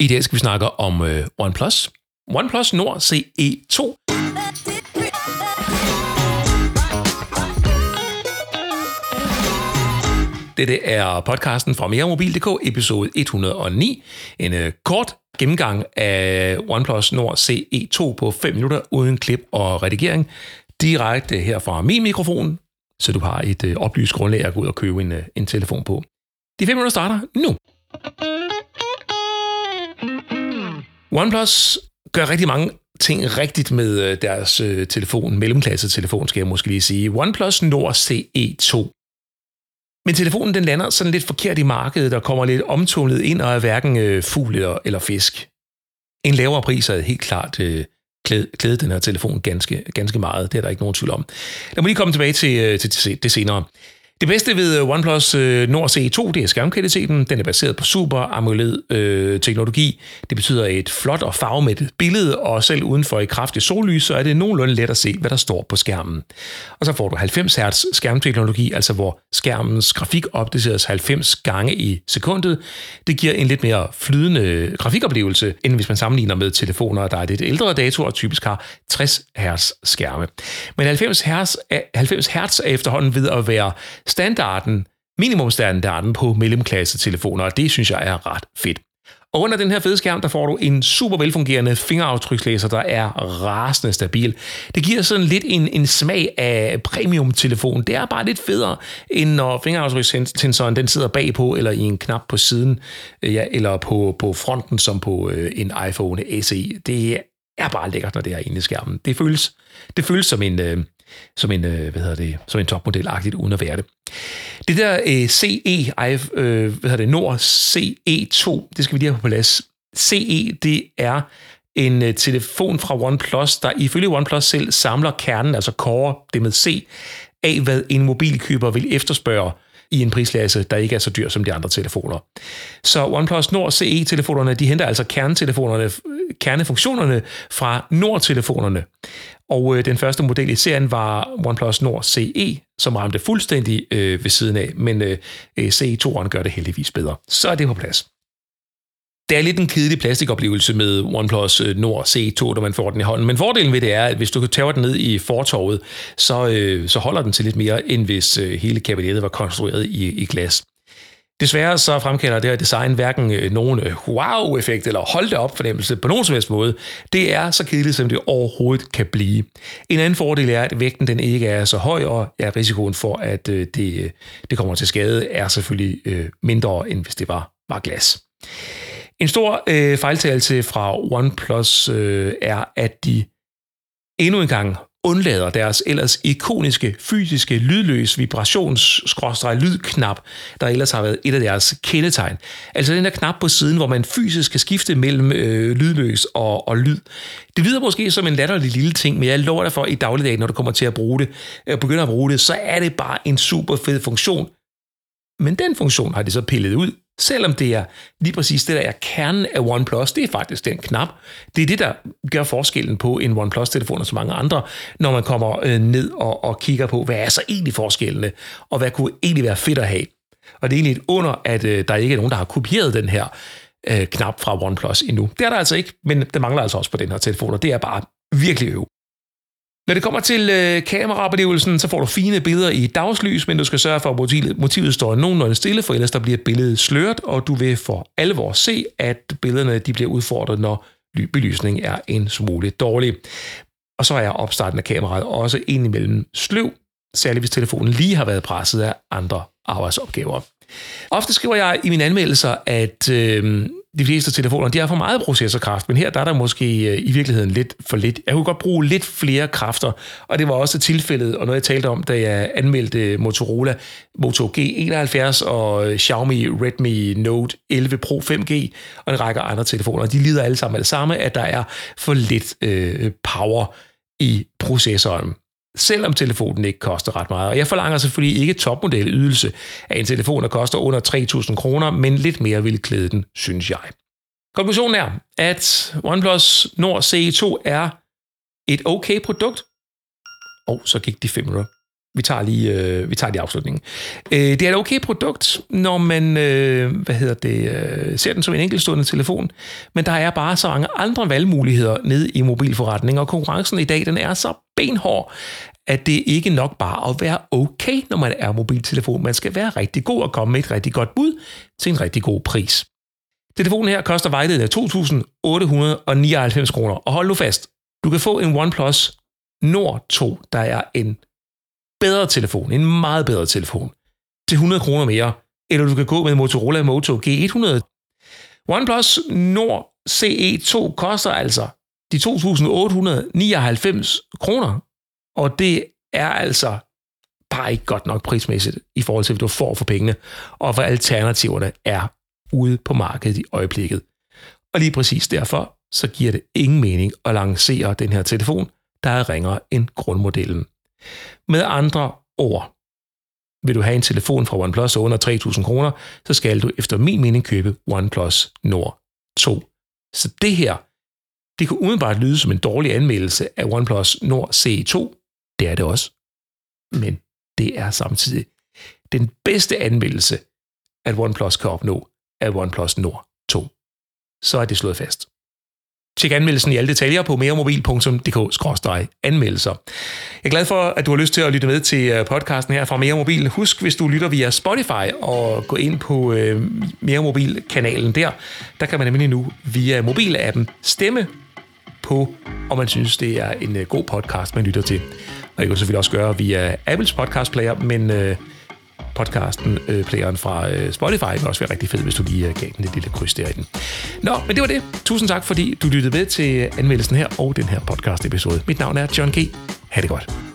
I dag skal vi snakke om øh, OnePlus. OnePlus Nord CE2. Dette er podcasten fra meremobil.dk, episode 109. En øh, kort gennemgang af OnePlus Nord CE2 på 5 minutter uden klip og redigering. Direkte her fra min mikrofon, så du har et øh, oplyst grundlag at gå ud og købe en, øh, en telefon på. De 5 minutter starter nu. OnePlus gør rigtig mange ting rigtigt med øh, deres øh, telefon, mellemklasse telefon, skal jeg måske lige sige. OnePlus Nord CE2. Men telefonen den lander sådan lidt forkert i markedet og kommer lidt omtumlet ind og er hverken øh, fugl eller, eller fisk. En lavere pris er helt klart øh, klædet den her telefon ganske, ganske meget. Det er der ikke nogen tvivl om. Lad mig lige komme tilbage til, øh, til, til det senere. Det bedste ved øh, OnePlus øh, Nord CE2, det er skærmkvaliteten. Den er baseret på Super AMOLED-teknologi. Øh, det betyder et flot og farvemættet billede, og selv uden for et kraftigt sollys, så er det nogenlunde let at se, hvad der står på skærmen. Og så får du 90 Hz skærmteknologi, altså hvor skærmens grafik opdateres 90 gange i sekundet. Det giver en lidt mere flydende grafikoplevelse, end hvis man sammenligner med telefoner, der er lidt ældre dato og typisk har 60 Hz skærme. Men 90 Hz, 90 Hz er efterhånden ved at være standarden, minimumstandarden på mellemklassetelefoner, og det synes jeg er ret fedt. Og under den her fede skærm, der får du en super velfungerende fingeraftrykslæser, der er rasende stabil. Det giver sådan lidt en, en smag af premium-telefon. Det er bare lidt federe, end når fingeraftrykssensoren den sidder bagpå, eller i en knap på siden, øh, ja, eller på, på fronten, som på øh, en iPhone SE. Det er bare lækkert, når det er inde i skærmen. Det føles, det føles som en, øh, som en, øh, hvad hedder det, som en topmodel-agtigt, uden at være det. Det der øh, CE, øh, hvad hedder det, Nord CE2, det skal vi lige have på plads. CE, det er en øh, telefon fra OnePlus, der ifølge OnePlus selv samler kernen, altså core, det med C, af hvad en mobilkøber vil efterspørge i en prisklasse, der ikke er så dyr som de andre telefoner. Så OnePlus Nord CE-telefonerne, de henter altså kernetelefonerne, kernefunktionerne fra Nord-telefonerne. Og øh, den første model i serien var OnePlus Nord CE, som ramte fuldstændig øh, ved siden af, men øh, øh CE2'eren gør det heldigvis bedre. Så er det på plads. Det er lidt en kedelig plastikoplevelse med OnePlus øh, Nord C2, når man får den i hånden. Men fordelen ved det er, at hvis du tager den ned i fortorvet, så, øh, så holder den til lidt mere, end hvis øh, hele kabinettet var konstrueret i, i glas. Desværre så fremkalder det her design hverken øh, nogen øh, wow-effekt eller hold op fornemmelse på nogen som helst måde. Det er så kedeligt, som det overhovedet kan blive. En anden fordel er, at vægten den ikke er så høj, og ja, risikoen for, at øh, det, det kommer til skade, er selvfølgelig mindre, end hvis det var, var glas. En stor øh, fejltagelse fra OnePlus øh, er, at de endnu en gang undlader deres ellers ikoniske, fysiske, lydløs vibrations lydknap, der ellers har været et af deres kendetegn. Altså den der knap på siden, hvor man fysisk kan skifte mellem øh, lydløs og, og lyd. Det lyder måske som en latterlig lille ting, men jeg lover dig for i dagligdagen, når du kommer til at bruge det, øh, begynder at bruge det, så er det bare en super fed funktion. Men den funktion har de så pillet ud, Selvom det er lige præcis det, der er kernen af OnePlus, det er faktisk den knap. Det er det, der gør forskellen på en OnePlus-telefon og så mange andre, når man kommer øh, ned og, og kigger på, hvad er så egentlig forskellene, og hvad kunne egentlig være fedt at have. Og det er egentlig et under, at øh, der ikke er nogen, der har kopieret den her øh, knap fra OnePlus endnu. Det er der altså ikke, men det mangler altså også på den her telefon, og det er bare virkelig øv. Når det kommer til øh, kameraoplevelsen, så får du fine billeder i dagslys, men du skal sørge for, at motivet, motivet står nogenlunde stille, for ellers der bliver billedet sløret, og du vil for alvor se, at billederne de bliver udfordret, når belysningen er en smule dårlig. Og så er opstarten af kameraet også indimellem sløv, særligt hvis telefonen lige har været presset af andre arbejdsopgaver. Ofte skriver jeg i mine anmeldelser, at øh, de fleste telefoner, de har for meget processorkraft, men her der er der måske øh, i virkeligheden lidt for lidt. Jeg kunne godt bruge lidt flere kræfter, og det var også tilfældet, og noget jeg talte om, da jeg anmeldte øh, Motorola Moto G71 og øh, Xiaomi Redmi Note 11 Pro 5G og en række andre telefoner. De lider alle sammen af det samme, at der er for lidt øh, power i processoren selvom telefonen ikke koster ret meget. Og jeg forlanger selvfølgelig ikke topmodelydelse af en telefon, der koster under 3.000 kroner, men lidt mere vil klæde den, synes jeg. Konklusionen er, at OnePlus Nord CE2 er et okay produkt. Og så gik de fem minutter. vi tager lige, øh, vi tager lige afslutningen. Øh, det er et okay produkt, når man øh, hvad hedder det, øh, ser den som en enkeltstående telefon, men der er bare så mange andre valgmuligheder nede i mobilforretningen, og konkurrencen i dag den er så benhård, at det ikke nok bare at være okay, når man er mobiltelefon. Man skal være rigtig god og komme med et rigtig godt bud til en rigtig god pris. Telefonen her koster vejledende 2.899 kroner. Og hold nu fast, du kan få en OnePlus Nord 2, der er en bedre telefon, en meget bedre telefon, til 100 kroner mere, eller du kan gå med Motorola Moto G100. OnePlus Nord CE2 koster altså de 2.899 kroner, og det er altså bare ikke godt nok prismæssigt i forhold til, hvad du får for pengene, og hvad alternativerne er ude på markedet i øjeblikket. Og lige præcis derfor, så giver det ingen mening at lancere den her telefon, der er ringere end grundmodellen. Med andre ord, vil du have en telefon fra OnePlus under 3.000 kroner, så skal du efter min mening købe OnePlus Nord 2. Så det her, det kunne umiddelbart lyde som en dårlig anmeldelse af OnePlus Nord CE2. Det er det også. Men det er samtidig den bedste anmeldelse, at OnePlus kan opnå af OnePlus Nord 2. Så er det slået fast. Tjek anmeldelsen i alle detaljer på meremobil.dk-anmeldelser. Jeg er glad for, at du har lyst til at lytte med til øh, podcasten her fra Mere Mobil. Husk, hvis du lytter via Spotify, og gå ind på øh, Mere Mobil-kanalen der. Der kan man nemlig nu via mobilappen stemme på, om man synes, det er en øh, god podcast, man lytter til. Og det kan selvfølgelig også gøre via Apples podcast player, men øh, podcasten, øh, playeren fra øh, Spotify, vil også være rigtig fed, hvis du lige øh, gav den et lille kryds der i den. Nå, men det var det. Tusind tak, fordi du lyttede med til anmeldelsen her og den her podcast episode. Mit navn er John G. Ha' det godt.